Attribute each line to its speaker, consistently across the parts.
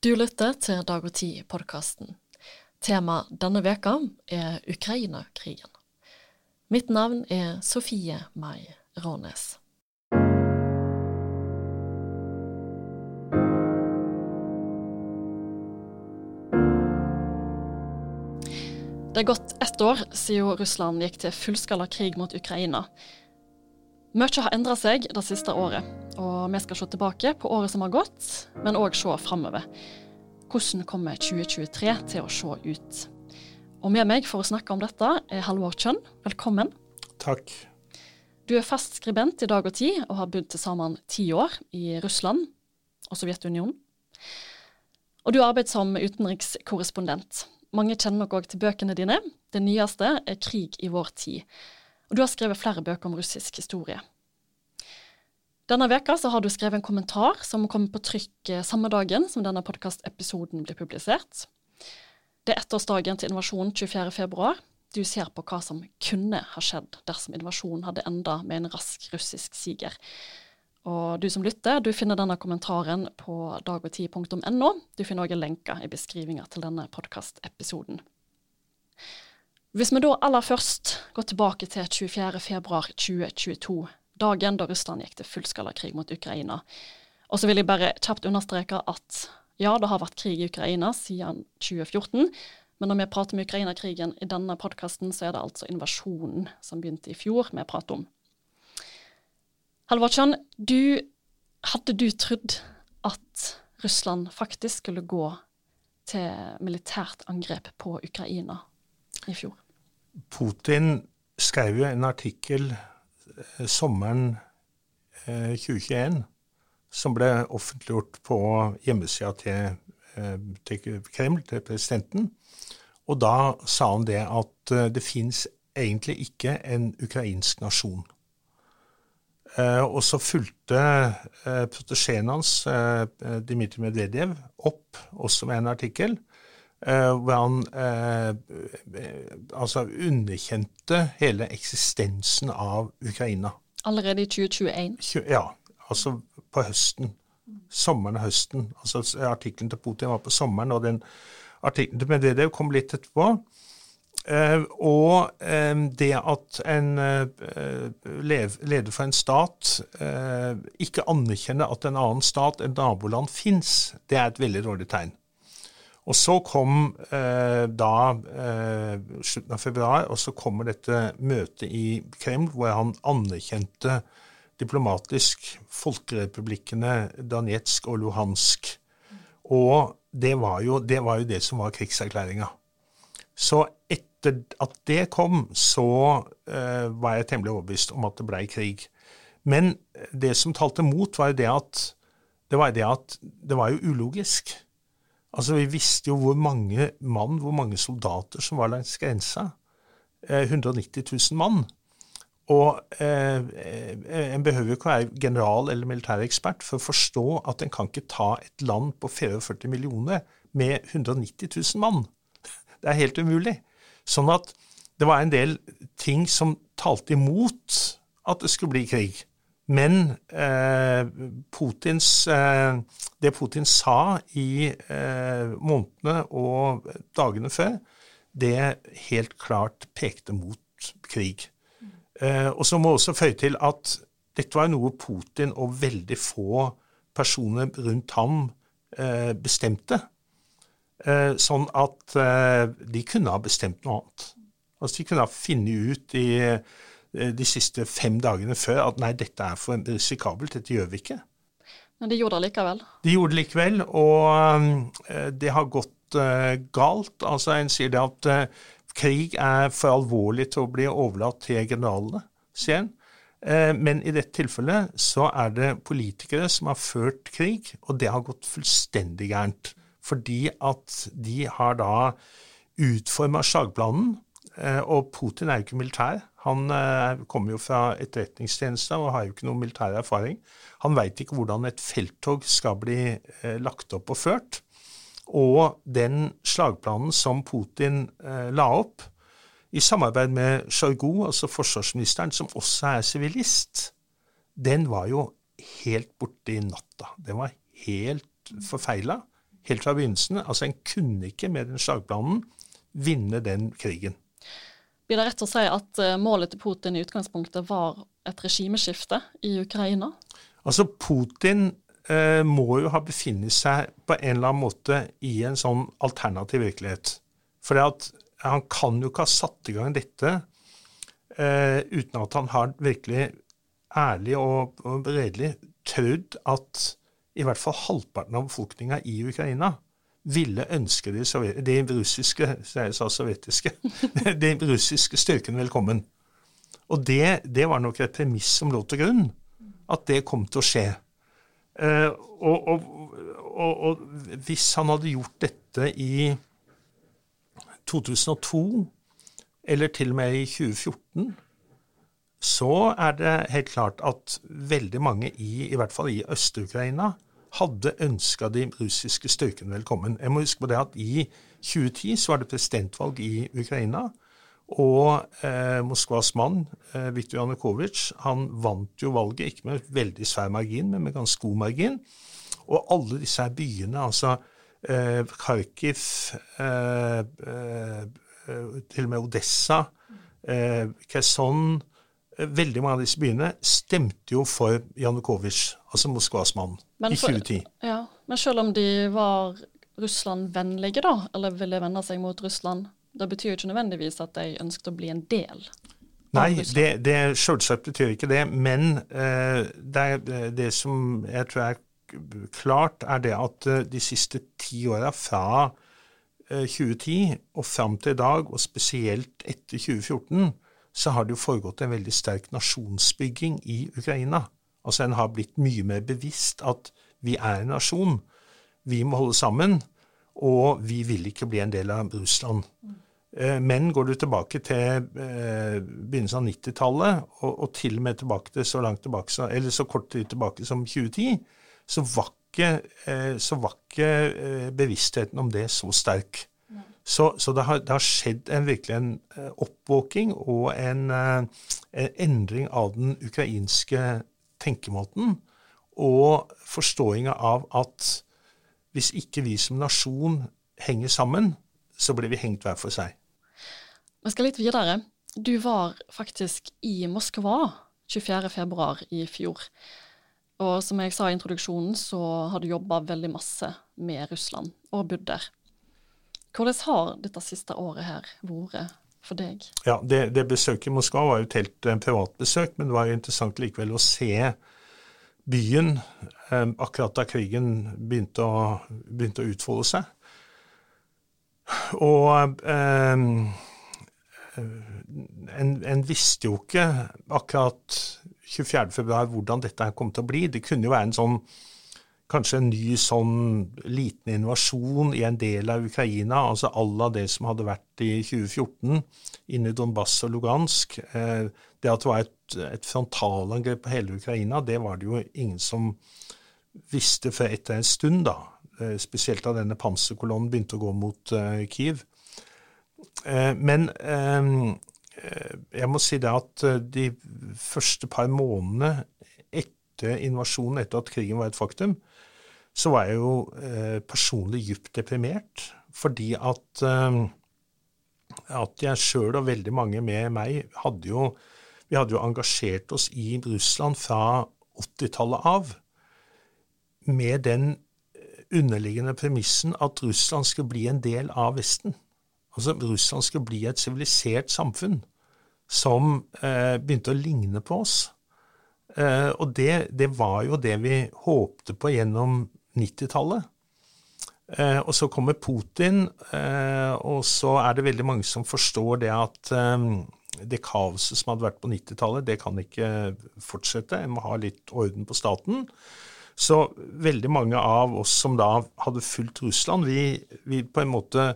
Speaker 1: Du lytter til Dag og Tid-podkasten. Tema denne veka er Ukraina-krigen. Mitt navn er Sofie Mai Rånes. Det er gått ett år siden Russland gikk til fullskala krig mot Ukraina. Mye har endra seg det siste året, og vi skal se tilbake på året som har gått, men òg se framover. Hvordan kommer 2023 til å se ut? Og med meg for å snakke om dette er Halvor Kjønn. Velkommen.
Speaker 2: Takk.
Speaker 1: Du er fast skribent i Dag og Tid, og har bodd til sammen ti år i Russland og Sovjetunionen. Og du har arbeidet som utenrikskorrespondent. Mange kjenner nok òg til bøkene dine. Det nyeste er 'Krig i vår tid'. Og du har skrevet flere bøker om russisk historie. Denne veka har du skrevet en kommentar som kommer på trykk eh, samme dagen som denne podkastepisoden blir publisert. Det er ettårsdagen til invasjonen 24.2. Du ser på hva som kunne ha skjedd dersom invasjonen hadde enda med en rask russisk siger. Og du som lytter, du finner denne kommentaren på dagogtid.no. Du finner òg lenker i beskrivinga til denne podkastepisoden. Hvis vi da aller først går tilbake til 24.2.2022, dagen da Russland gikk til fullskalakrig mot Ukraina, og så vil jeg bare kjapt understreke at ja, det har vært krig i Ukraina siden 2014, men når vi prater om Ukraina-krigen i denne podkasten, så er det altså invasjonen som begynte i fjor, vi prater om. Halvordsson, du, hadde du trodd at Russland faktisk skulle gå til militært angrep på Ukraina i fjor?
Speaker 2: Putin skrev jo en artikkel sommeren eh, 2021 som ble offentliggjort på hjemmesida til, eh, til, Kreml, til presidenten. Og da sa han det at eh, det fins egentlig ikke en ukrainsk nasjon. Eh, og så fulgte eh, protesjeen hans, eh, Dmitrij Medvedev, opp også med en artikkel hvor han uh, altså underkjente hele eksistensen av Ukraina.
Speaker 1: Allerede i 2021?
Speaker 2: Ja, altså på høsten. Sommeren og høsten. Altså Artikkelen til Putin var på sommeren, og den artikkelen til Medvedev kom litt etterpå. Uh, og det at en leder for en stat ikke anerkjenner at en annen stat, et naboland, fins, det er et veldig dårlig tegn. Og så kom eh, da eh, slutten av februar, og så kommer dette møtet i Kreml hvor han anerkjente diplomatisk folkerepublikkene Danetsk og Luhansk. Og det var jo det, var jo det som var krigserklæringa. Så etter at det kom, så eh, var jeg temmelig overbevist om at det blei krig. Men det som talte mot, var jo det at det var, det at det var jo ulogisk. Altså, Vi visste jo hvor mange mann, hvor mange soldater som var langs grensa. 190 000 mann. Og eh, eh, En behøver jo ikke være general eller militærekspert for å forstå at en kan ikke ta et land på 44 millioner med 190 000 mann. Det er helt umulig. Sånn at det var en del ting som talte imot at det skulle bli krig. Men eh, Putins, eh, det Putin sa i eh, månedene og dagene før, det helt klart pekte mot krig. Eh, og så må jeg også føye til at dette var noe Putin og veldig få personer rundt ham eh, bestemte. Eh, sånn at de kunne ha bestemt noe annet. Altså De kunne ha funnet ut i de siste fem dagene før at nei, dette er for risikabelt, dette gjør vi ikke.
Speaker 1: Men de gjorde det likevel?
Speaker 2: De gjorde det likevel, og uh, det har gått uh, galt. Altså En sier det at krig er for alvorlig til å bli overlatt til generalene, sier en. Men i dette tilfellet så er det politikere som har ført krig, og det har gått fullstendig gærent. Fordi at de har da utforma slagplanen, og Putin er jo ikke militær. Han eh, kommer jo fra etterretningstjenesta og har jo ikke noe militær erfaring. Han veit ikke hvordan et felttog skal bli eh, lagt opp og ført. Og den slagplanen som Putin eh, la opp, i samarbeid med Sjojgu, altså forsvarsministeren, som også er sivilist, den var jo helt borte i natta. Den var helt forfeila, helt fra begynnelsen. Altså, en kunne ikke med den slagplanen vinne den krigen.
Speaker 1: Blir det rett å si at eh, målet til Putin i utgangspunktet var et regimeskifte i Ukraina?
Speaker 2: Altså, Putin eh, må jo ha befunnet seg på en eller annen måte i en sånn alternativ virkelighet. For han kan jo ikke ha satt i gang dette eh, uten at han har virkelig ærlig og, og redelig trodd at i hvert fall halvparten av befolkninga i Ukraina ville ønske de, de russiske sovjetiske, de russiske styrkene velkommen. Og det, det, var nok et premiss som lå til grunn, at det kom til å skje. Uh, og, og, og, og, hvis han hadde gjort dette i 2002, eller til og med i 2014, så er det helt klart at veldig mange, i, i hvert fall i Øst-Ukraina, hadde ønska de russiske styrkene velkommen. Jeg må huske på det at i 2010 så var det presidentvalg i Ukraina. Og eh, Moskvas mann, eh, Viktor Janukovitsj, han vant jo valget, ikke med veldig svær margin, men med ganske god margin. Og alle disse her byene, altså eh, Kharkiv, eh, eh, til og med Odessa, eh, Kherson Veldig mange av disse byene stemte jo for Janukovitsj, altså Moskvas mann, i 2010.
Speaker 1: Ja, Men selv om de var Russland-vennlige, da, eller ville vende seg mot Russland, det betyr jo ikke nødvendigvis at de ønsket å bli en del
Speaker 2: Nei, det, det selvsagt betyr ikke det. Men uh, det, er, det, som jeg tror er klart, er det at uh, de siste ti åra, fra uh, 2010 og fram til i dag, og spesielt etter 2014, så har det jo foregått en veldig sterk nasjonsbygging i Ukraina. Altså en har blitt mye mer bevisst at vi er en nasjon. Vi må holde sammen og vi vil ikke bli en del av Russland. Eh, men går du tilbake til eh, begynnelsen av 90-tallet, og, og, til og med tilbake til så langt tilbake, eller så kort tid tilbake som 2010, så var ikke, eh, så var ikke bevisstheten om det så sterk. Så, så det, har, det, har, skjedd en, virkelig en oppvåking og en, en, endring av den ukrainske tenkemåten, og forståinga av at hvis ikke vi som nasjon henger sammen, så blir vi hengt hver for seg.
Speaker 1: Vi skal litt videre. Du var faktisk i Moskva 24.2 i fjor. Og som jeg sa i introduksjonen, så har du jobba veldig masse med Russland, og bodd der. Hvordan har dette siste året her vært for deg?
Speaker 2: Ja, Det, det besøket i Moskva var jo et helt eh, privat besøk, men det var jo interessant likevel å se byen eh, akkurat da krigen begynte å, begynte å utfolde seg. Og eh, en, en, visste jo ikke akkurat 24.2 hvordan dette kom til å bli. Det kunne jo være en sånn kanskje en ny sånn liten invasjon i en del av Ukraina, altså à la det som hadde vært i 2014 inne i Donbass og Lugansk. Eh, det at det var et, et frontalangrep på hele Ukraina, det var det jo ingen som visste før etter en stund, da. Eh, spesielt da denne panserkolonnen begynte å gå mot uh, Kiev. Men jeg må si det at de første par månedene etter invasjonen, etter at krigen var et faktum, så var jeg jo eh, personlig dypt deprimert. Fordi at, eh, at jeg sjøl og veldig mange med meg hadde jo Vi hadde jo engasjert oss i Russland fra 80-tallet av med den underliggende premissen at Russland skulle bli en del av Vesten. Altså Russland skulle bli et sivilisert samfunn som eh, begynte å ligne på oss. Uh, og det, det, var jo det vi håpte på gjennom 90-tallet. Eh, og så kommer Putin, eh, og så er det veldig mange som forstår det at eh, det kaoset som hadde vært på 90-tallet, det kan ikke fortsette. En må ha litt orden på staten. Så veldig mange av oss som da hadde fulgt Russland, vi, vi på en måte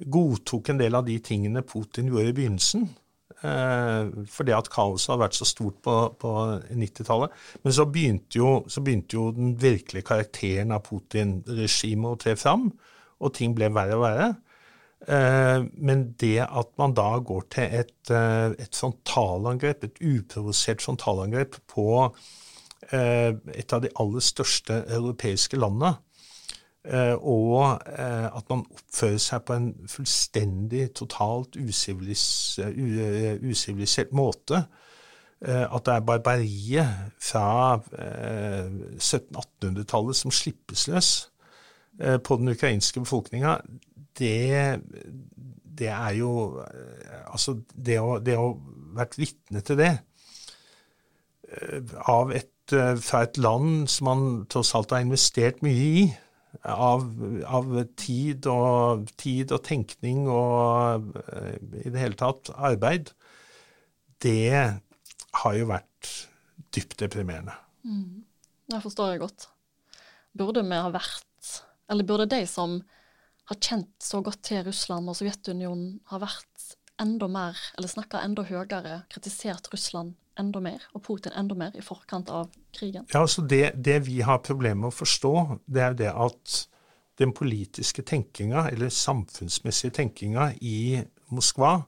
Speaker 2: godtok en del av de tingene Putin gjorde i begynnelsen. Eh, fordi at kaoset hadde vært så stort på, på 90-tallet. Men så begynte, jo, så begynte, jo, den virkelige karakteren av Putin-regimet å tre fram, og ting ble verre og verre. Eh, men det at man da går til et, eh, et frontalangrep, et uprovosert frontalangrep på et av de aller største europeiske landene, og eh, at man oppfører seg på en fullstendig, totalt eh, usivilisert måte. At det er barbariet fra 1700-1800-tallet som slippes løs på den ukrainske befolkninga, det, det, er jo Altså, det å, det å vært vitne til det av et, fra et land som man tross alt har investert mye i, av, av tid, og, tid, og, tenkning og uh, i det hele tatt arbeid, det har jo vært dypt deprimerende.
Speaker 1: Mm. Det forstår jeg godt. Burde vi ha vært, eller burde de som har kjent så godt til Russland og Sovjetunionen, ha vært enda mer, eller snakka enda høyere, kritisert Russland enda mer, og Putin enda mer, i forkant av krigen?
Speaker 2: Ja, altså det, det vi har problemer med å forstå, det er jo det at den politiske tenkinga, eller samfunnsmessige tenkinga i Moskva,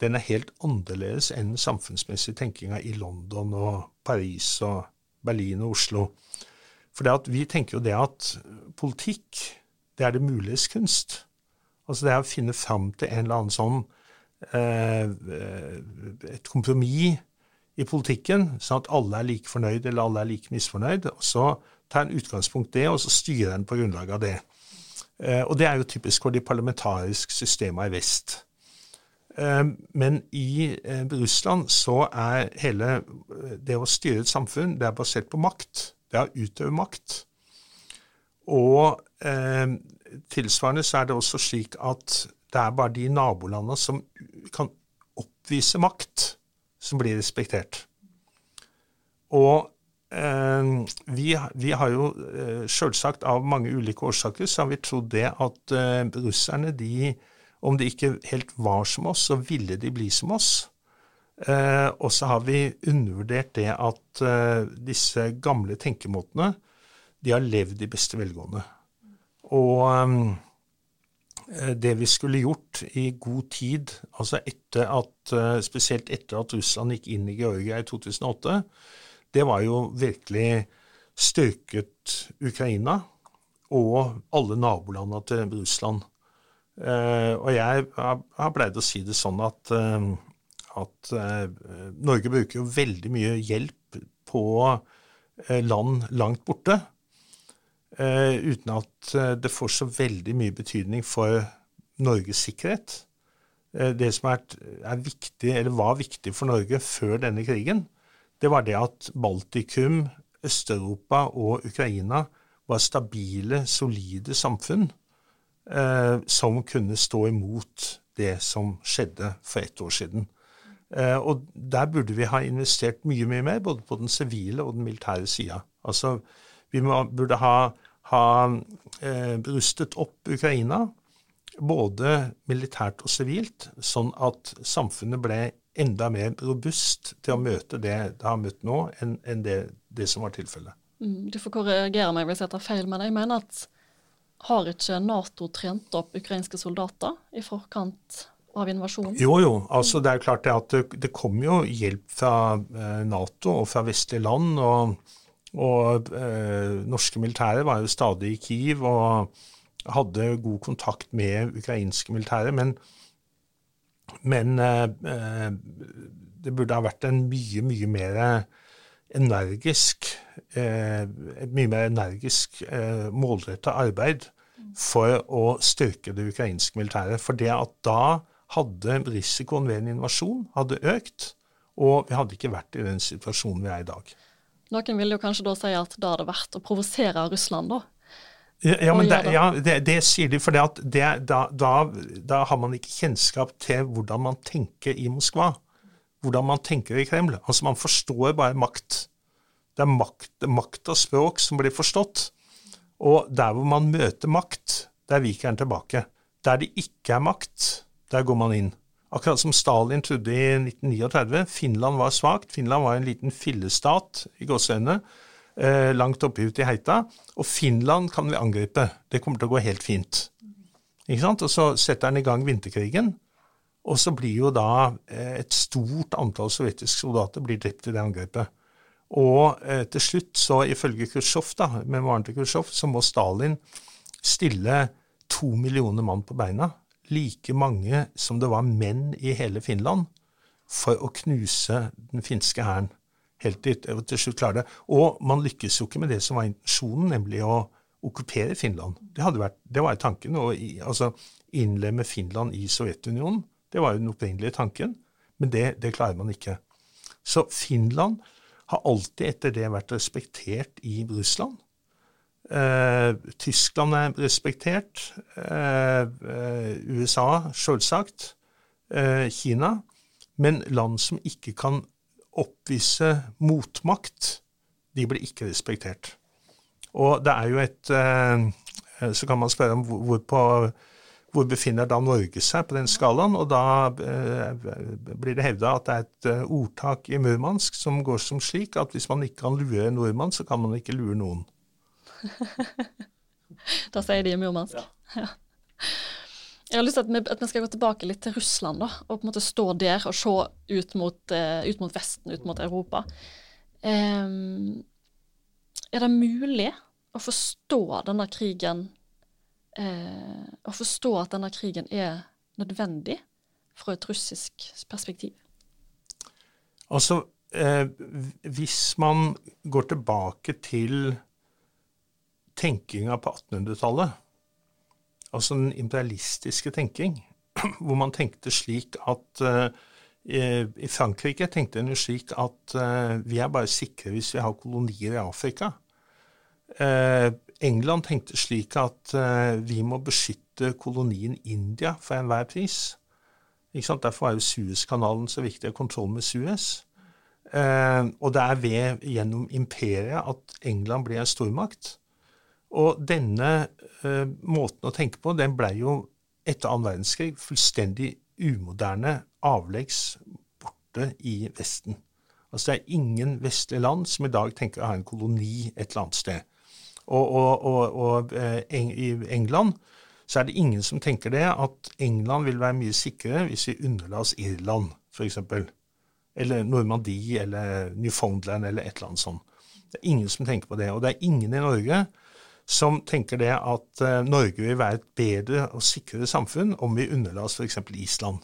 Speaker 2: den er helt annerledes enn samfunnsmessige tenkinga i London og Paris og Berlin og Oslo. For det at vi tenker jo det at politikk, det er det muliges kunst. Altså det er å finne fram til en eller annen sånn eh, et kompromiss i politikken, sånn at alle er like fornøyd eller alle er like misfornøyd. og Så tar en utgangspunkt det, og så styrer en på grunnlag av det. Eh, og det er jo typisk for de parlamentariske systemene i vest. Eh, men i eh, Russland så er hele det å styre et samfunn det er basert på makt. Det er å utøve makt. Og tilsvarende så er det også slik at det er bare de nabolandene som kan oppvise makt, som blir respektert. Og eh, vi, vi, har jo eh, selvsagt av mange ulike årsaker så har vi trodd det at eh, russerne, de, om de ikke helt var som oss, så ville de bli som oss. Eh, og så har vi undervurdert det at eh, disse gamle tenkemåtene, de har levd i beste velgående. Og Eh, det vi skulle gjort i god tid, altså etter at, eh, spesielt etter at Russland gikk inn i Georgia i 2008, det var jo virkelig styrket Ukraina og alle nabolandene til Russland. Eh, og jeg har pleid å si det sånn at, at Norge bruker jo veldig mye hjelp på land langt borte. Uh, uten at uh, det får så veldig mye betydning for Norges sikkerhet. Uh, det som er, er, viktig, var viktig for Norge før denne krigen, det var det at Baltikum, Øst-Europa og Ukraina var stabile, solide samfunn som kunne stå imot det som skjedde for ett år siden. og der burde vi ha investert mye, mye mer, både på den sivile og den militære sida. Altså, vi må, burde ha, ha eh, rustet opp Ukraina, både militært og sivilt, sånn at samfunnet ble enda mer robust til å møte det det har møtt nå, enn, en det, det, som var tilfellet.
Speaker 1: Mm, du får korrigere meg hvis jeg tar feil, men jeg mener at har ikke Nato trent opp ukrainske soldater i forkant av invasjonen?
Speaker 2: Jo, jo. altså Det er klart det at det, det kom jo hjelp fra eh, Nato og fra vestlige land. og og eh, norske militære var jo stadig i Kiev og hadde god kontakt med ukrainske militære. Men, men eh, eh det burde ha vært en mye, mye mer energisk eh, mye mer energisk eh, målretta arbeid for å styrke det ukrainske militæret. For det at da hadde risikoen ved en invasjon hadde økt, og vi hadde ikke vært i den situasjonen vi er i dag.
Speaker 1: Noen vil jo kanskje da si at det vært å provosere Russland, da.
Speaker 2: Ja, men det, ja det, det, sier de, for da, da, da, har man ikke kjennskap til hvordan man tenker i Moskva. Hvordan man tenker i Kreml. Altså Man forstår bare makt. Det er makt, makt og språk som blir forstått. Og der hvor man møter makt, der viker den tilbake. Der det ikke er makt, der går man inn. Akkurat som Stalin trodde i 1939. Finland var svakt. Finland var en liten fillestat i gåseøynene eh, langt oppe ute i heita. Og Finland kan vi angripe. Det kommer til å gå helt fint. Ikke sant? Og så setter han i gang vinterkrigen. Og så blir jo da eh, et stort antall sovjetiske soldater blir drept i det angrepet. Og eh, til slutt, så ifølge Khrusjtsjov, memoaren til Khrusjtsjov, så må Stalin stille to millioner mann på beina, like mange som det var menn i hele Finland, for å knuse den finske hæren. Helt til, til slutt klare det. Og man lykkes jo ikke med det som var intensjonen, nemlig å okkupere Finland. Det, vært, det var jo tanken. å altså, innlemme Finland i Sovjetunionen. Det var jo den opprinnelige tanken. Men det, det klarer man ikke. Så Finland har alltid etter det vært respektert i Russland. Eh, Tyskland er respektert. Eh, eh USA, selvsagt. Kina. Men land som ikke kan oppvise motmakt, de blir ikke respektert. Og det er jo et Så kan man spørre om hvor, på, hvor befinner da Norge seg på den skalaen? Og da blir det hevda at det er et ordtak i Murmansk som går som slik at hvis man ikke kan lure en nordmann, så kan man ikke lure noen.
Speaker 1: da sier de i Murmansk. Ja. Jeg har lyst til at vi, at vi, skal gå tilbake litt til Russland, da, og på en måte stå der og se ut mot, uh, ut mot Vesten, ut mot Europa. Um, er det mulig å forstå denne krigen uh, Å forstå at denne krigen er nødvendig fra et russisk perspektiv?
Speaker 2: Altså, eh, hvis man går tilbake til tenkinga på 1800-tallet, altså den imperialistiske tenking, hvor man tenkte slik at uh, I Frankrike tenkte en jo slik at uh, vi er bare sikre hvis vi har kolonier i Afrika. Uh, England tenkte slik at vi må beskytte kolonien India for enhver pris. Derfor er jo Suezkanalen så viktig, kontroll med Suez. og det er ved, gjennom imperiet at England blir en stormakt. Og denne uh, måten å tenke på, den blei jo etter annen verdenskrig fullstendig umoderne, avleggs, borte i Vesten. Altså Det er ingen vestlige land som i dag tenker å ha en koloni et eller annet sted. Og, og, og, og eng, i England så er det ingen som tenker det, at England vil være mye sikrere hvis vi underla oss Irland, f.eks. Eller Normandie eller Newfoundland eller et eller annet sånt. Det er ingen som tenker på det. Og det er ingen i Norge som tenker det at uh, Norge vil være et bedre og sikrere samfunn om vi underla oss f.eks. Island.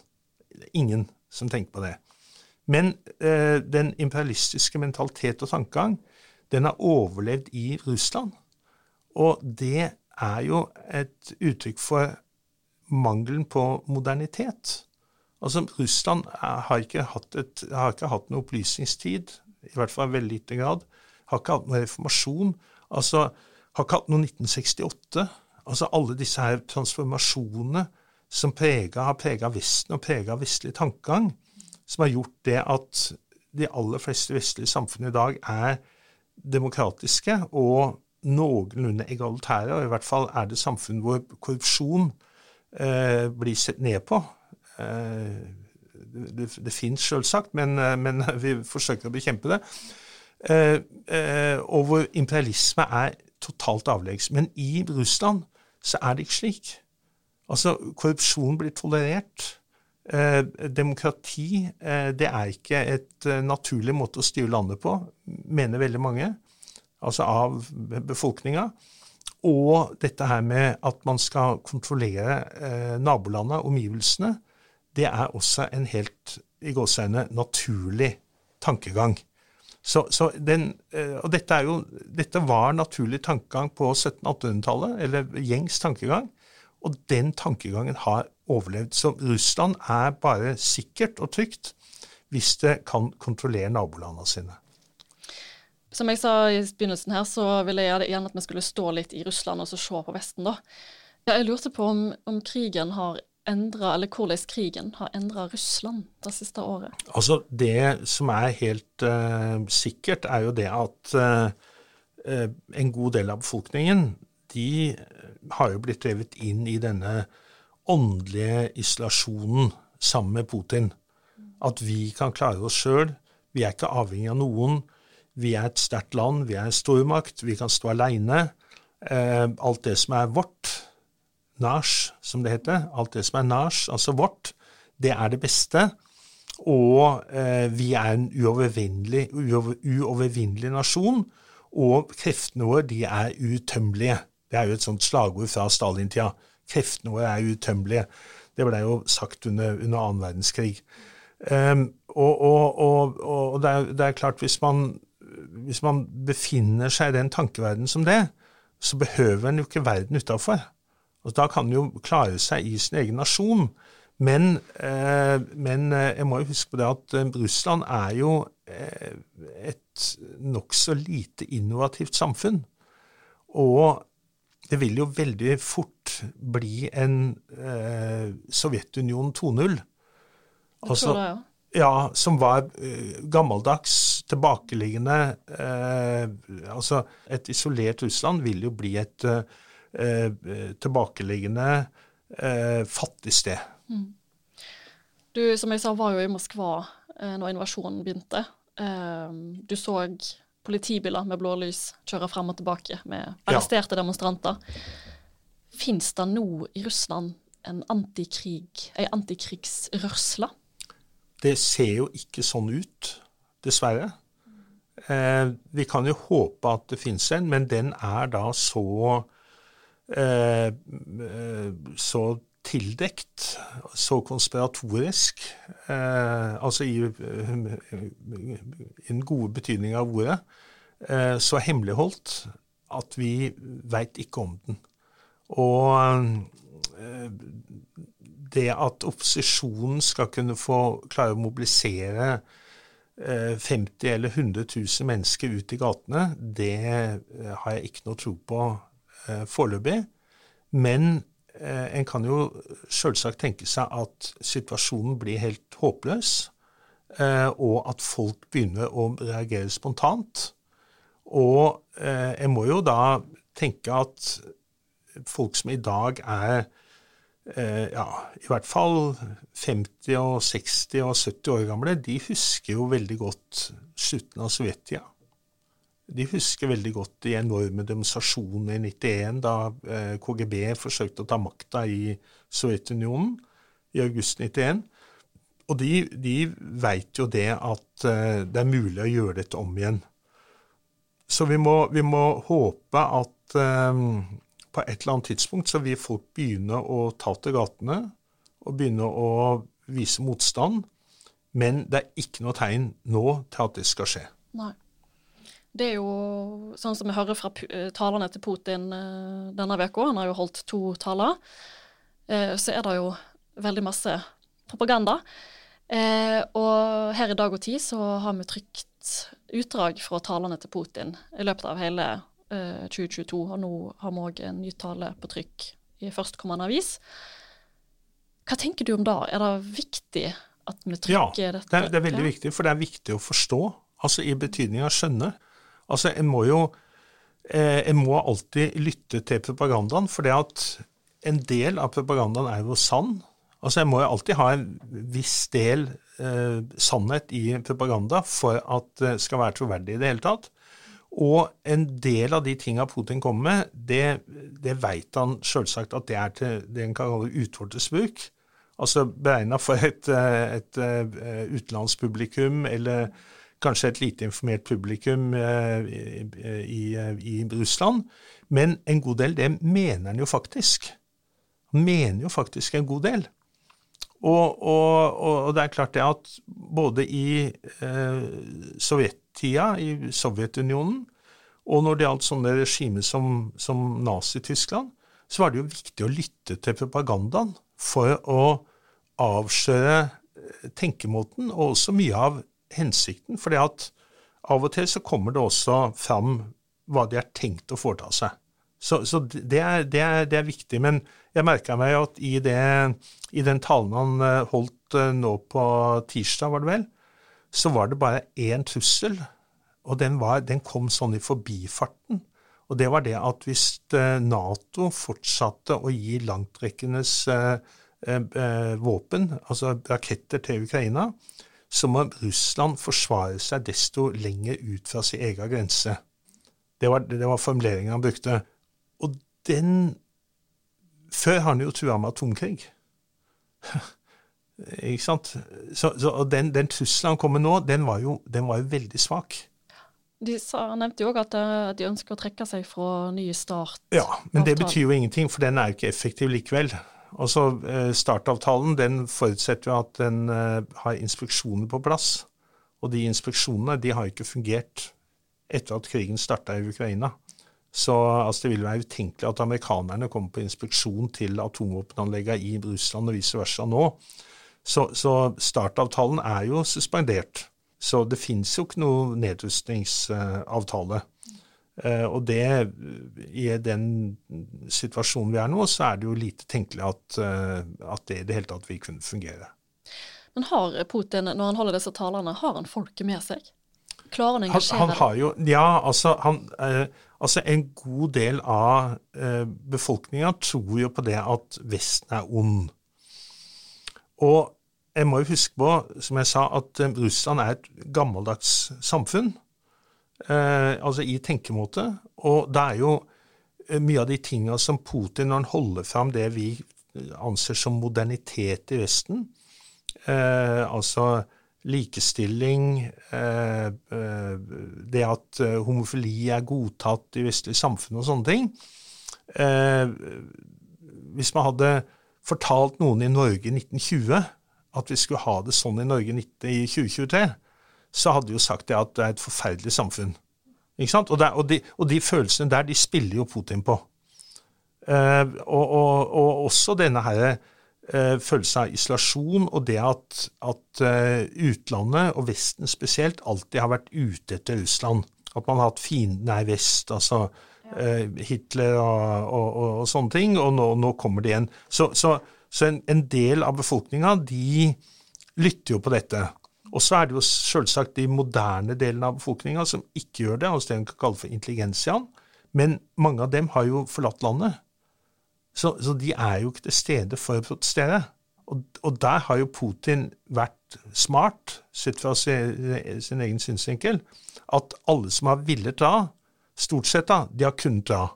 Speaker 2: Det er ingen som tenker på det. Men eh, den imperialistiske mentalitet og tankegang, den har overlevd i Russland. Og det er jo et uttrykk for mangelen på modernitet. Altså, Russland har ikke hatt, et, har ikke hatt noe opplysningstid, i hvert fall i veldig liten grad. Har ikke hatt noen reformasjon. Altså, har kalt noe 1968. Altså alle disse her transformasjonene som preget, har prega Vesten og prega vestlig tankegang, som har gjort det at de aller fleste vestlige samfunn i dag er demokratiske og noenlunde egalitære, og i hvert fall er det samfunn hvor korrupsjon eh, blir sett ned på. Eh, det, det fins selvsagt, men, eh, men, vi forsøker å bekjempe det. Eh, eh, og hvor imperialisme er totalt avleggs. Men i Russland så er det ikke slik. Altså, korrupsjon blir tolerert. Eh, demokrati eh, det er ikke et eh, naturlig måte å styre landet på, mener veldig mange, altså av befolkninga. Og dette her med at man skal kontrollere eh, nabolandet, omgivelsene, det er også en helt i gåseøyne naturlig tankegang. Så, så den, eh, og dette, jo, dette, var naturlig tankegang på 1700-1800-tallet, eller gjengs tankegang. Og den tankegangen har overlevd. Så Russland er bare sikkert og trygt hvis det kan kontrollere nabolandene sine.
Speaker 1: Som jeg sa i begynnelsen her, så ville jeg gjerne at vi skulle stå litt i Russland og så se på Vesten, da. Jeg lurte på om, om krigen har endra, eller hvordan krigen har endra Russland det siste året?
Speaker 2: Altså, Det som er helt uh, sikkert, er jo det at uh, en god del av befolkningen de har jo blitt drevet inn i denne åndelige isolasjonen sammen med Putin. At vi kan klare oss sjøl. Vi er ikke avhengig av noen. Vi er et sterkt land, vi er en stormakt, vi kan stå aleine. Alt det som er vårt, Nash, som det heter, alt det som er nach, altså vårt, det er det beste. Og eh, vi er en uovervinnelig, uovervinnelig nasjon, og kreftene våre de er utømmelige. Det er jo et sånt slagord fra Stalin-tida. Kreftene våre er utømmelige. Det ble jo sagt under, under annen verdenskrig. Um, og, og, og, og det, er, det, er, klart, hvis man, hvis man befinner seg i den tankeverdenen som det, så behøver en jo ikke verden utafor. Da kan en jo klare seg i sin egen nasjon. Men, eh, men, eh, jeg må jo huske på det at eh, Russland er jo eh, et nokså lite innovativt samfunn. Og det vil jo veldig fort bli en eh, Sovjetunionen 2.0.
Speaker 1: Altså, det, ja.
Speaker 2: ja. Som var eh, gammeldags, tilbakeliggende eh, Altså, et isolert Russland vil jo bli et eh, tilbakeliggende, eh, fattig sted. Mm.
Speaker 1: Du, som jeg sa, var jo i Moskva eh, når invasjonen begynte. du så politibiler med blålys kjøre frem og tilbake med arresterte ja. demonstranter. Fins det nå i Russland en antikrig, ei antikrigsrørsle?
Speaker 2: Det ser jo ikke sånn ut, dessverre. Eh, vi kan jo håpe at det finnes en, men den er da så eh, eh så tildekt, så konspiratorisk, eh, altså i, i, den gode betydning av ordet, eh, så hemmeligholdt at vi veit ikke om den. Og eh, det at opposisjonen skal kunne få klare å mobilisere 50 eh, eller 100 000 mennesker ut i gatene, det eh, har jeg ikke noe tro på eh, foreløpig. Men Eh, en kan jo selvsagt tenke seg at situasjonen blir helt håpløs, eh, og at folk begynner å reagere spontant. Og eh, en må jo da tenke at folk som i dag er ja, i hvert fall 50 og 60 og 70 år gamle, de husker jo veldig godt slutten av sovjettida. De husker veldig godt de enorme demonstrasjonene i 91, da eh, KGB forsøkte å ta makta i Sovjetunionen i august 91. Og de, de veit jo det at eh, det er mulig å gjøre dette om igjen. Så vi må, vi må håpe at um, på et eller annet tidspunkt så vil folk begynne å ta til gatene og begynne å vise motstand. Men det er ikke noe tegn nå til at det skal skje.
Speaker 1: Nei. Det er jo sånn som vi hører fra talerne talene til Putin eh, denne uka, han har jo holdt to taler, eh, så er det jo veldig masse propaganda. Og her i Dag og Tid så har vi trykt utdrag fra talene til Putin i løpet av hele 2022, og nå har vi òg en ny tale på trykk i førstkommende avis. Hva tenker du om det? Er det viktig at vi trykker
Speaker 2: ja,
Speaker 1: dette?
Speaker 2: Ja, det, det, er veldig viktig, for det er viktig å forstå, altså i betydning av skjønne. Altså, en må jo eh, En må alltid lytte til propagandaen, for det at en del av propagandaen er jo sann. Altså, En må jo alltid ha en viss del eh, sannhet i propaganda for at det skal være troverdig i det hele tatt. Og en del av de tinga Putin kommer med, det, det veit han sjølsagt at det er til det en kan kalle utvortes bruk. Altså beregna for et, eh, et, et eh, utenlandspublikum eller kanskje et lite informert publikum eh, i, i, Russland. Men en god del, det mener han jo faktisk. Han mener jo faktisk en god del. Og, og, og det er klart det at både i eh, sovjettida, i Sovjetunionen, og når det gjaldt sånne regimer som, som Nazi-Tyskland, så var det jo viktig å lytte til propagandaen for å avsløre eh, tenkemåten, og også mye av hensikten. at av og til så kommer det også fram hva de har tenkt å foreta seg. Så, så det, er, det, er, det, er, viktig. Men jeg merka meg at i, det, i, den talen han eh, holdt eh, nå på tirsdag, var det vel, så var det bare én trussel. Og den, var, den kom sånn i forbifarten. Og det var det at hvis eh, Nato fortsatte å gi langtrekkendes eh, våpen, altså raketter til Ukraina, så må Russland forsvare seg desto lenger ut fra sin egen grense. Det var, det var formuleringen han brukte. Og den Før har han jo trua med atomkrig. Ikke sant? Så, så, og den, den trusselen han kom med nå, den var, jo, den var jo veldig svak.
Speaker 1: De sa, nevnte jo òg at eh, de ønsker å trekke seg fra nye start.
Speaker 2: Ja, men det betyr jo ingenting, for den er jo ikke effektiv likevel. Altså, Startavtalen den forutsetter jo at den har inspeksjoner på plass. Og de inspeksjonene de har ikke fungert etter at krigen starta i Ukraina. Så altså, det vil være utenkelig at amerikanerne kommer på inspeksjon til atomvåpenanleggene i Russland og vice versa nå. Så, så startavtalen er jo suspendert. Så det fins jo ikke noe nedrustningsavtale. Uh, og det, i den situasjonen vi er nå, så er det jo lite tenkelig at, uh, at det i det hele tatt vil kunne fungere.
Speaker 1: Men har Putin, når han holder disse talene, har han folket med seg? Klarer han å engasjere
Speaker 2: han, har jo, Ja, altså, han, eh, altså en god del av eh, befolkninga tror jo på det at Vesten er ond. Og jeg må jo huske på, som jeg sa, at uh, Russland er et gammeldags samfunn. Uh, altså i tenkemåte. Og det er jo uh, mye av de tinga som Putin, når han holder fram det vi anser som modernitet i Vesten, altså likestilling, det at homofili er godtatt i vestlig samfunn og sånne ting Hvis man hadde fortalt noen i Norge i 1920 at vi skulle ha det sånn i Norge i 2023, så hadde jo sagt det at det er et forferdelig samfunn. Ikke sant? Og, der, og, de, og de, følelsene der, de spiller jo Putin på. Eh, og, og, også denne her eh, følelsen av isolasjon og det at, at uh, utlandet, og Vesten spesielt, alltid har vært ute etter Russland. At man har hatt fienden i vest, altså Hitler og, og, sånne ting, og nå, nå kommer det igjen. Så, så så en, en del av befolkninga de lytter jo på dette. Og så er det jo selvsagt de moderne delene av befolkninga som ikke gjør det, altså det en kan kalle for intelligensiaen. Men mange av dem har jo forlatt landet. Så, så de er jo ikke til stede for å protestere. Og, og, der har jo Putin vært smart, sett fra sin, sin egen synsvinkel, at alle som har villet dra, stort sett da, de har kunnet dra.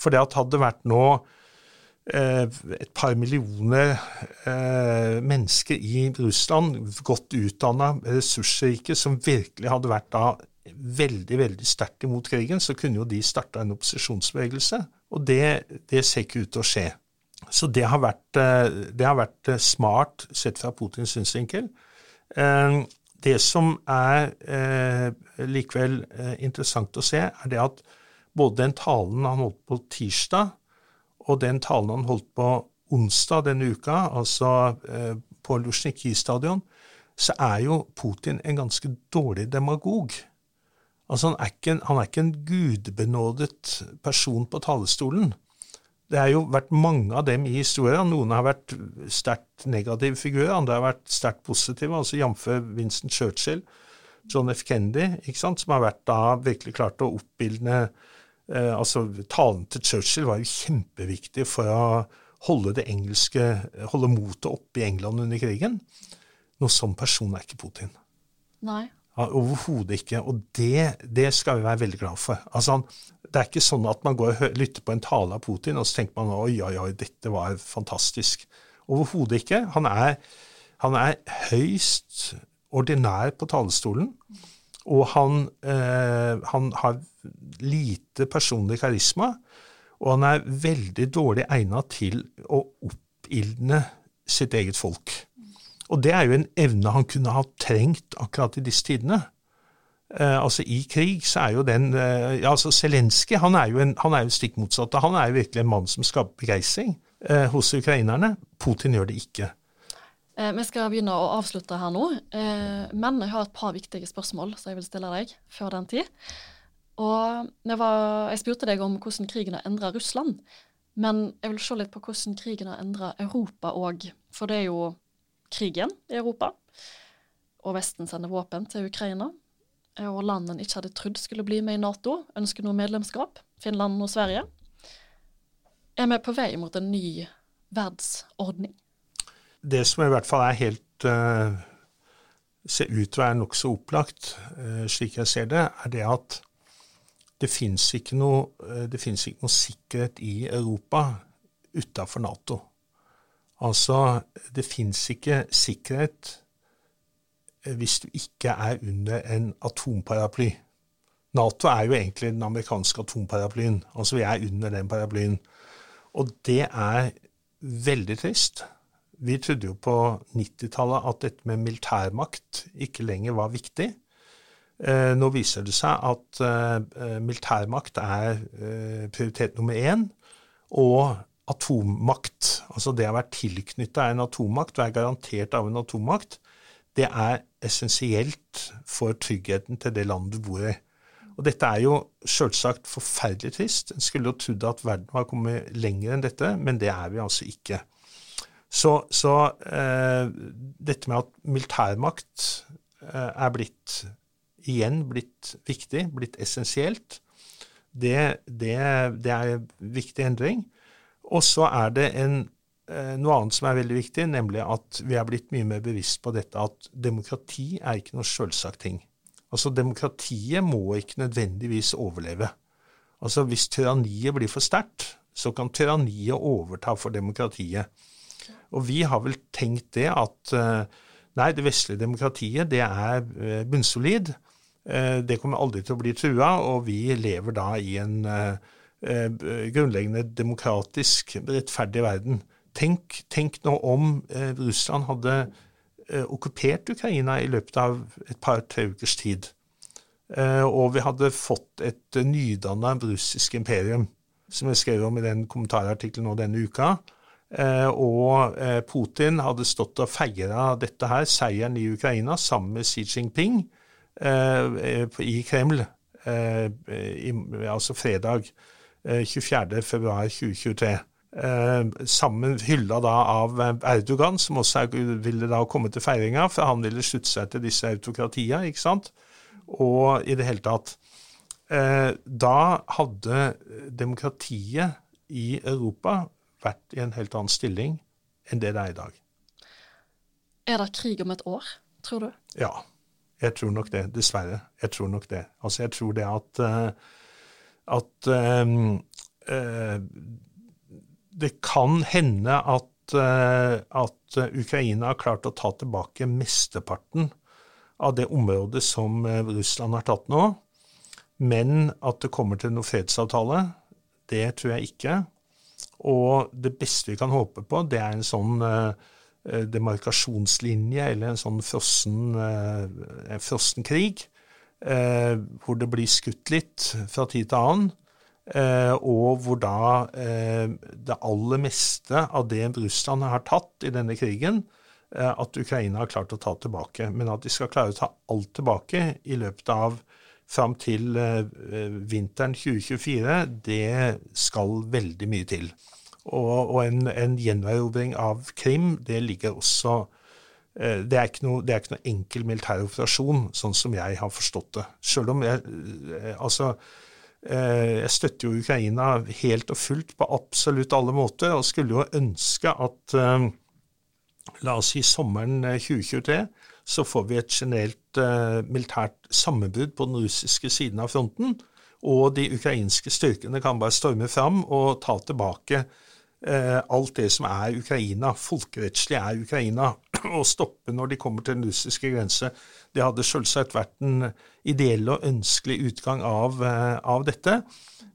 Speaker 2: For det at hadde det vært nå et par millioner eh, mennesker i Russland, godt utdanna, ressursrike, som virkelig hadde vært da veldig veldig sterkt imot krigen, så kunne jo de starta en opposisjonsbevegelse. Og det, det, ser ikke ut til å skje. Så det har vært, eh, det har vært smart sett fra Putins synsvinkel. Det som er likevel interessant å se, er det at både den talen han holdt på tirsdag, og den talen han holdt på onsdag denne uka, altså eh, på Luzjniki stadion, så er jo Putin en ganske dårlig demagog. Altså han er, ikke han er ikke en gudbenådet person på talerstolen. Det har jo vært mange av dem i historien. Noen har vært sterkt negative figurer, andre har vært sterkt positive, altså jf. Vincent Churchill, John F. Kennedy, ikke sant, som har vært da virkelig klart å oppildne Eh, altså, Talen til Churchill var jo kjempeviktig for å holde det engelske, holde motet oppe i England under krigen. Noen sånn person er ikke Putin.
Speaker 1: Nei.
Speaker 2: Ja, Overhodet ikke. Og det, det, skal vi være veldig glad for. Altså, det er ikke sånn at man går og lytter på en tale av Putin, og så tenker man oi, oi, oi, dette var fantastisk. Overhodet ikke. Han er, han er høyst ordinær på talerstolen. Og han, eh, han har lite personlig karisma, og han er veldig dårlig egna til å oppildne sitt eget folk. Og det er jo en evne han kunne ha trengt akkurat i disse tidene. Eh, altså I krig så er jo den eh, altså Zelenskyj han er jo en, han er jo stikk motsatt. Han er jo virkelig en mann som skaper begeistring eh, hos ukrainerne. Putin gjør det ikke.
Speaker 1: Eh, vi skal begynne å avslutte her nå, eh, men jeg har et par viktige spørsmål som jeg vil stille deg før den tid. Og jeg, var, jeg spurte deg om hvordan krigen har endra Russland, men jeg vil se litt på hvordan krigen har endra Europa òg. For det er jo krigen i Europa, og Vesten sender våpen til Ukraina. Og land en ikke hadde trodd skulle bli med i Nato, ønsker nå medlemskap. Finland og Sverige. Er vi på vei mot en ny verdensordning?
Speaker 2: Det som i hvert fall er helt uh, ser ut til å være nokså opplagt, uh, slik jeg ser det, er det at det fins ikke, uh, ikke, noe sikkerhet i Europa utafor Nato. Altså, det fins ikke sikkerhet hvis du ikke er under en atomparaply. Nato er jo egentlig den amerikanske atomparaplyen. Altså vi er under den paraplyen. Og det er veldig trist. Vi trodde jo på 90-tallet at dette med militærmakt ikke lenger var viktig. Eh, nå viser det seg at eh, militærmakt er eh, prioritet nummer én. Og atommakt, altså det å være tilknytta en atommakt, være garantert av en atommakt, det er essensielt for tryggheten til det landet du bor i. Og dette er jo selvsagt forferdelig trist. En skulle jo trodd at verden var kommet lenger enn dette, men det er vi altså ikke. Så, så eh, dette med at militærmakt eh, er blitt igjen blitt viktig, blitt essensielt, det, det, det er en viktig endring. Og så er det en, eh, noe annet som er veldig viktig, nemlig at vi er blitt mye mer bevisst på dette at demokrati er ikke noe selvsagt ting. Altså, Demokratiet må ikke nødvendigvis overleve. Altså, Hvis tyranniet blir for sterkt, så kan tyranniet overta for demokratiet. Og vi har vel tenkt det at eh, nei, det vestlige demokratiet det er eh, bunnsolid. Eh, det kommer aldri til å bli trua, og vi lever da i en grunnleggende demokratisk, rettferdig verden. Tenk, tenk nå om Russland hadde okkupert Ukraina i løpet av et par-tre ukers tid. Og vi hadde fått et nydanna russisk imperium, som jeg skrev om i den kommentarartikkelen nå denne uka. Eh, og Putin hadde stått og feira dette her, seieren i Ukraina, sammen med Xi Jinping i Kreml, altså fredag 24.2.2023 eh, sammen hylla da av Erdogan, som også ville da komme til feiringa, for han ville slutte seg til disse autokratia, ikke sant? Og i det hele tatt eh, Da hadde demokratiet i Europa vært i en helt annen stilling enn det det er i dag.
Speaker 1: Er det krig om et år, tror du?
Speaker 2: Ja, jeg tror nok det. Dessverre. Jeg tror nok det. Altså, jeg tror det at, eh, at uh, det kan hende at, at, Ukraina har klart å ta tilbake mesteparten av det området som Russland har tatt nå. Men at det kommer til noen fredsavtale, det tror jeg ikke. Og det beste vi kan håpe på, det er en sånn eh, demarkasjonslinje eller en sånn frossen, uh, frossen krig, eh, hvor det blir skutt litt fra tid til annen. Eh, og hvor da eh, det aller meste av det Russland har tatt i denne krigen, eh, at Ukraina har klart å ta tilbake. Men at de skal klare å ta alt tilbake i løpet av fram til vinteren 2024, det skal veldig mye til. Og, og en, en gjenerobring av Krim, det ligger også det er, noe, det er, ikke noe, enkel militær operasjon, sånn som jeg har forstått det. Selv om jeg, altså, Eh, jeg støtter jo Ukraina helt og fullt på absolutt alle måter, og skulle jo ønske at eh, La oss si sommeren 2023 eh, så får vi et generelt militært sammenbrudd på den russiske siden av fronten, og de ukrainske styrkene kan bare storme fram og ta tilbake alt det som er Ukraina, folkerettslig er Ukraina, og stoppe når de kommer til den russiske grense. Det hadde selvsagt vært en ideell og ønskelig utgang av, eh, av dette,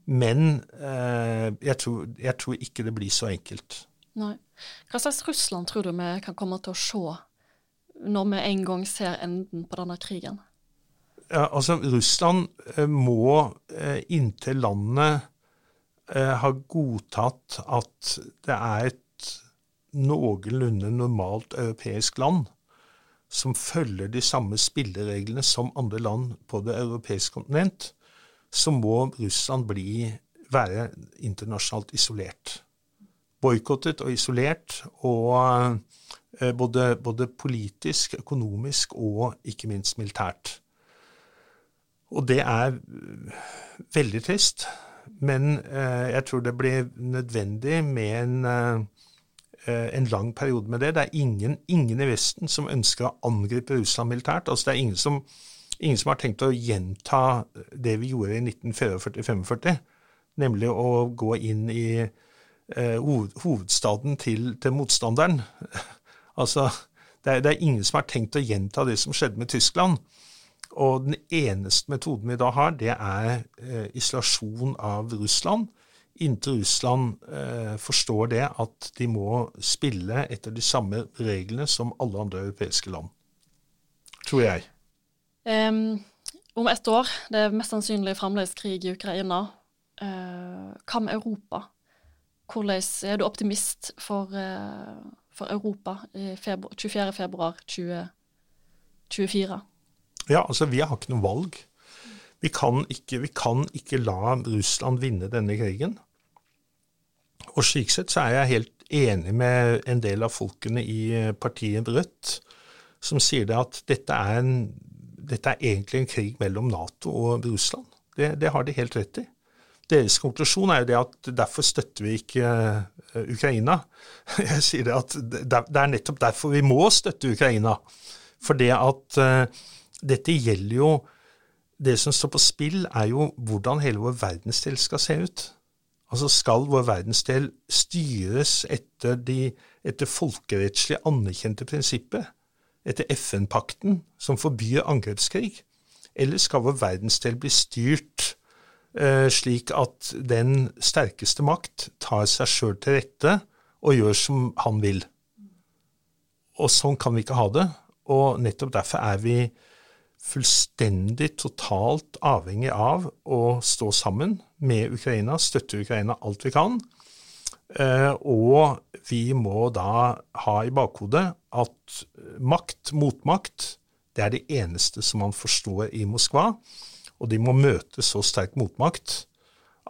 Speaker 2: men eh, jeg, tror, jeg, tror, ikke det blir så enkelt.
Speaker 1: Nei. Hva slags Russland tror du vi kan komme til å se når vi en gang ser enden på denne krigen?
Speaker 2: Ja, altså, Russland eh, må inntil landet har godtatt at det er et noenlunde normalt europeisk land, som følger de samme spillereglene som andre land på det europeiske kontinent, så må Russland bli, være internasjonalt isolert. Boikottet og isolert, og eh, både, både, politisk, økonomisk og ikke minst militært. Og det er eh, veldig trist, men eh, jeg tror det blir nødvendig med en Eh, en lang periode med det. Det er ingen, ingen, i Vesten som ønsker å angripe Russland militært. Altså, det er ingen som, ingen som har tenkt å gjenta det vi gjorde i 1944-45, nemlig å gå inn i eh, hovedstaden til, til motstanderen. altså, det er, det er, ingen som har tenkt å gjenta det som skjedde med Tyskland. Og den eneste metoden vi da har, det er eh, isolasjon av Russland. Inntil Russland eh, forstår det at de må spille etter de samme reglene som alle andre europeiske land. Tror jeg.
Speaker 1: Um, om ett år, det er mest sannsynlig fremdeles krig i Ukraina. Uh, hva med Europa? Hvordan er du optimist for, uh, for Europa i februar, 24. februar 2024?
Speaker 2: Ja, altså vi har ikke noe valg. Vi kan ikke, vi kan ikke la Russland vinne denne krigen. Og slik sett så er jeg helt enig med en del av folkene i eh, partiet Rødt, som sier det at dette er, en, dette er egentlig en krig mellom Nato og Russland. Det, det, har de helt rett i. Deres konklusjon er jo det at derfor støtter vi ikke uh, Ukraina. Jeg sier det at det, er nettopp derfor vi må støtte Ukraina. For det at uh, dette gjelder jo Det som står på spill, er jo hvordan hele vår verdensdel skal se ut. Altså skal vår verdensdel styres etter, de, etter folkerettslig anerkjente prinsippet? Etter FN-pakten, som forbyr angrepskrig? Eller skal vår verdensdel bli styrt eh, slik at den sterkeste makt tar seg sjøl til rette og gjør som han vil? Og sånn kan vi ikke ha det. Og nettopp derfor er vi fullstendig, totalt avhengig av å stå sammen med Ukraina, støtte Ukraina alt vi kan. Eh, og vi må da ha i bakhodet at makt, motmakt, det er det eneste som man forstår i Moskva. Og de må møte så sterk motmakt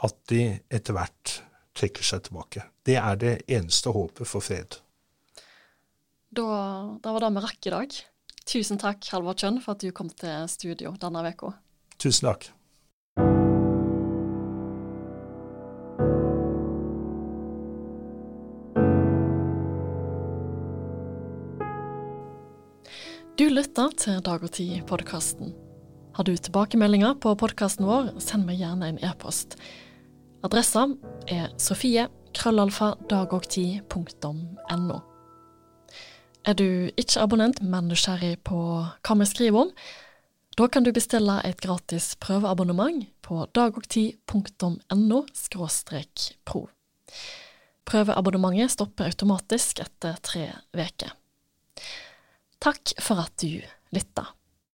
Speaker 2: at de etter hvert trekker seg tilbake. Det er det eneste håpet for fred.
Speaker 1: Da, da var det vi rakk i dag. Tusen takk, Halvard Kjønn, for at du kom til studio denne uka.
Speaker 2: Tusen takk.
Speaker 1: Du lytter til Dag og Tid-podkasten. Har du tilbakemeldinger på podkasten vår, send meg gjerne en e-post. Adressa er sofie krøllalfa dagogtid.no. Er du ikke abonnent, men nysgjerrig på hva vi skriver om? Da kan du bestille et gratis prøveabonnement på dagogti.no-pro. Prøveabonnementet stopper automatisk etter tre uker. Takk for at du lytta.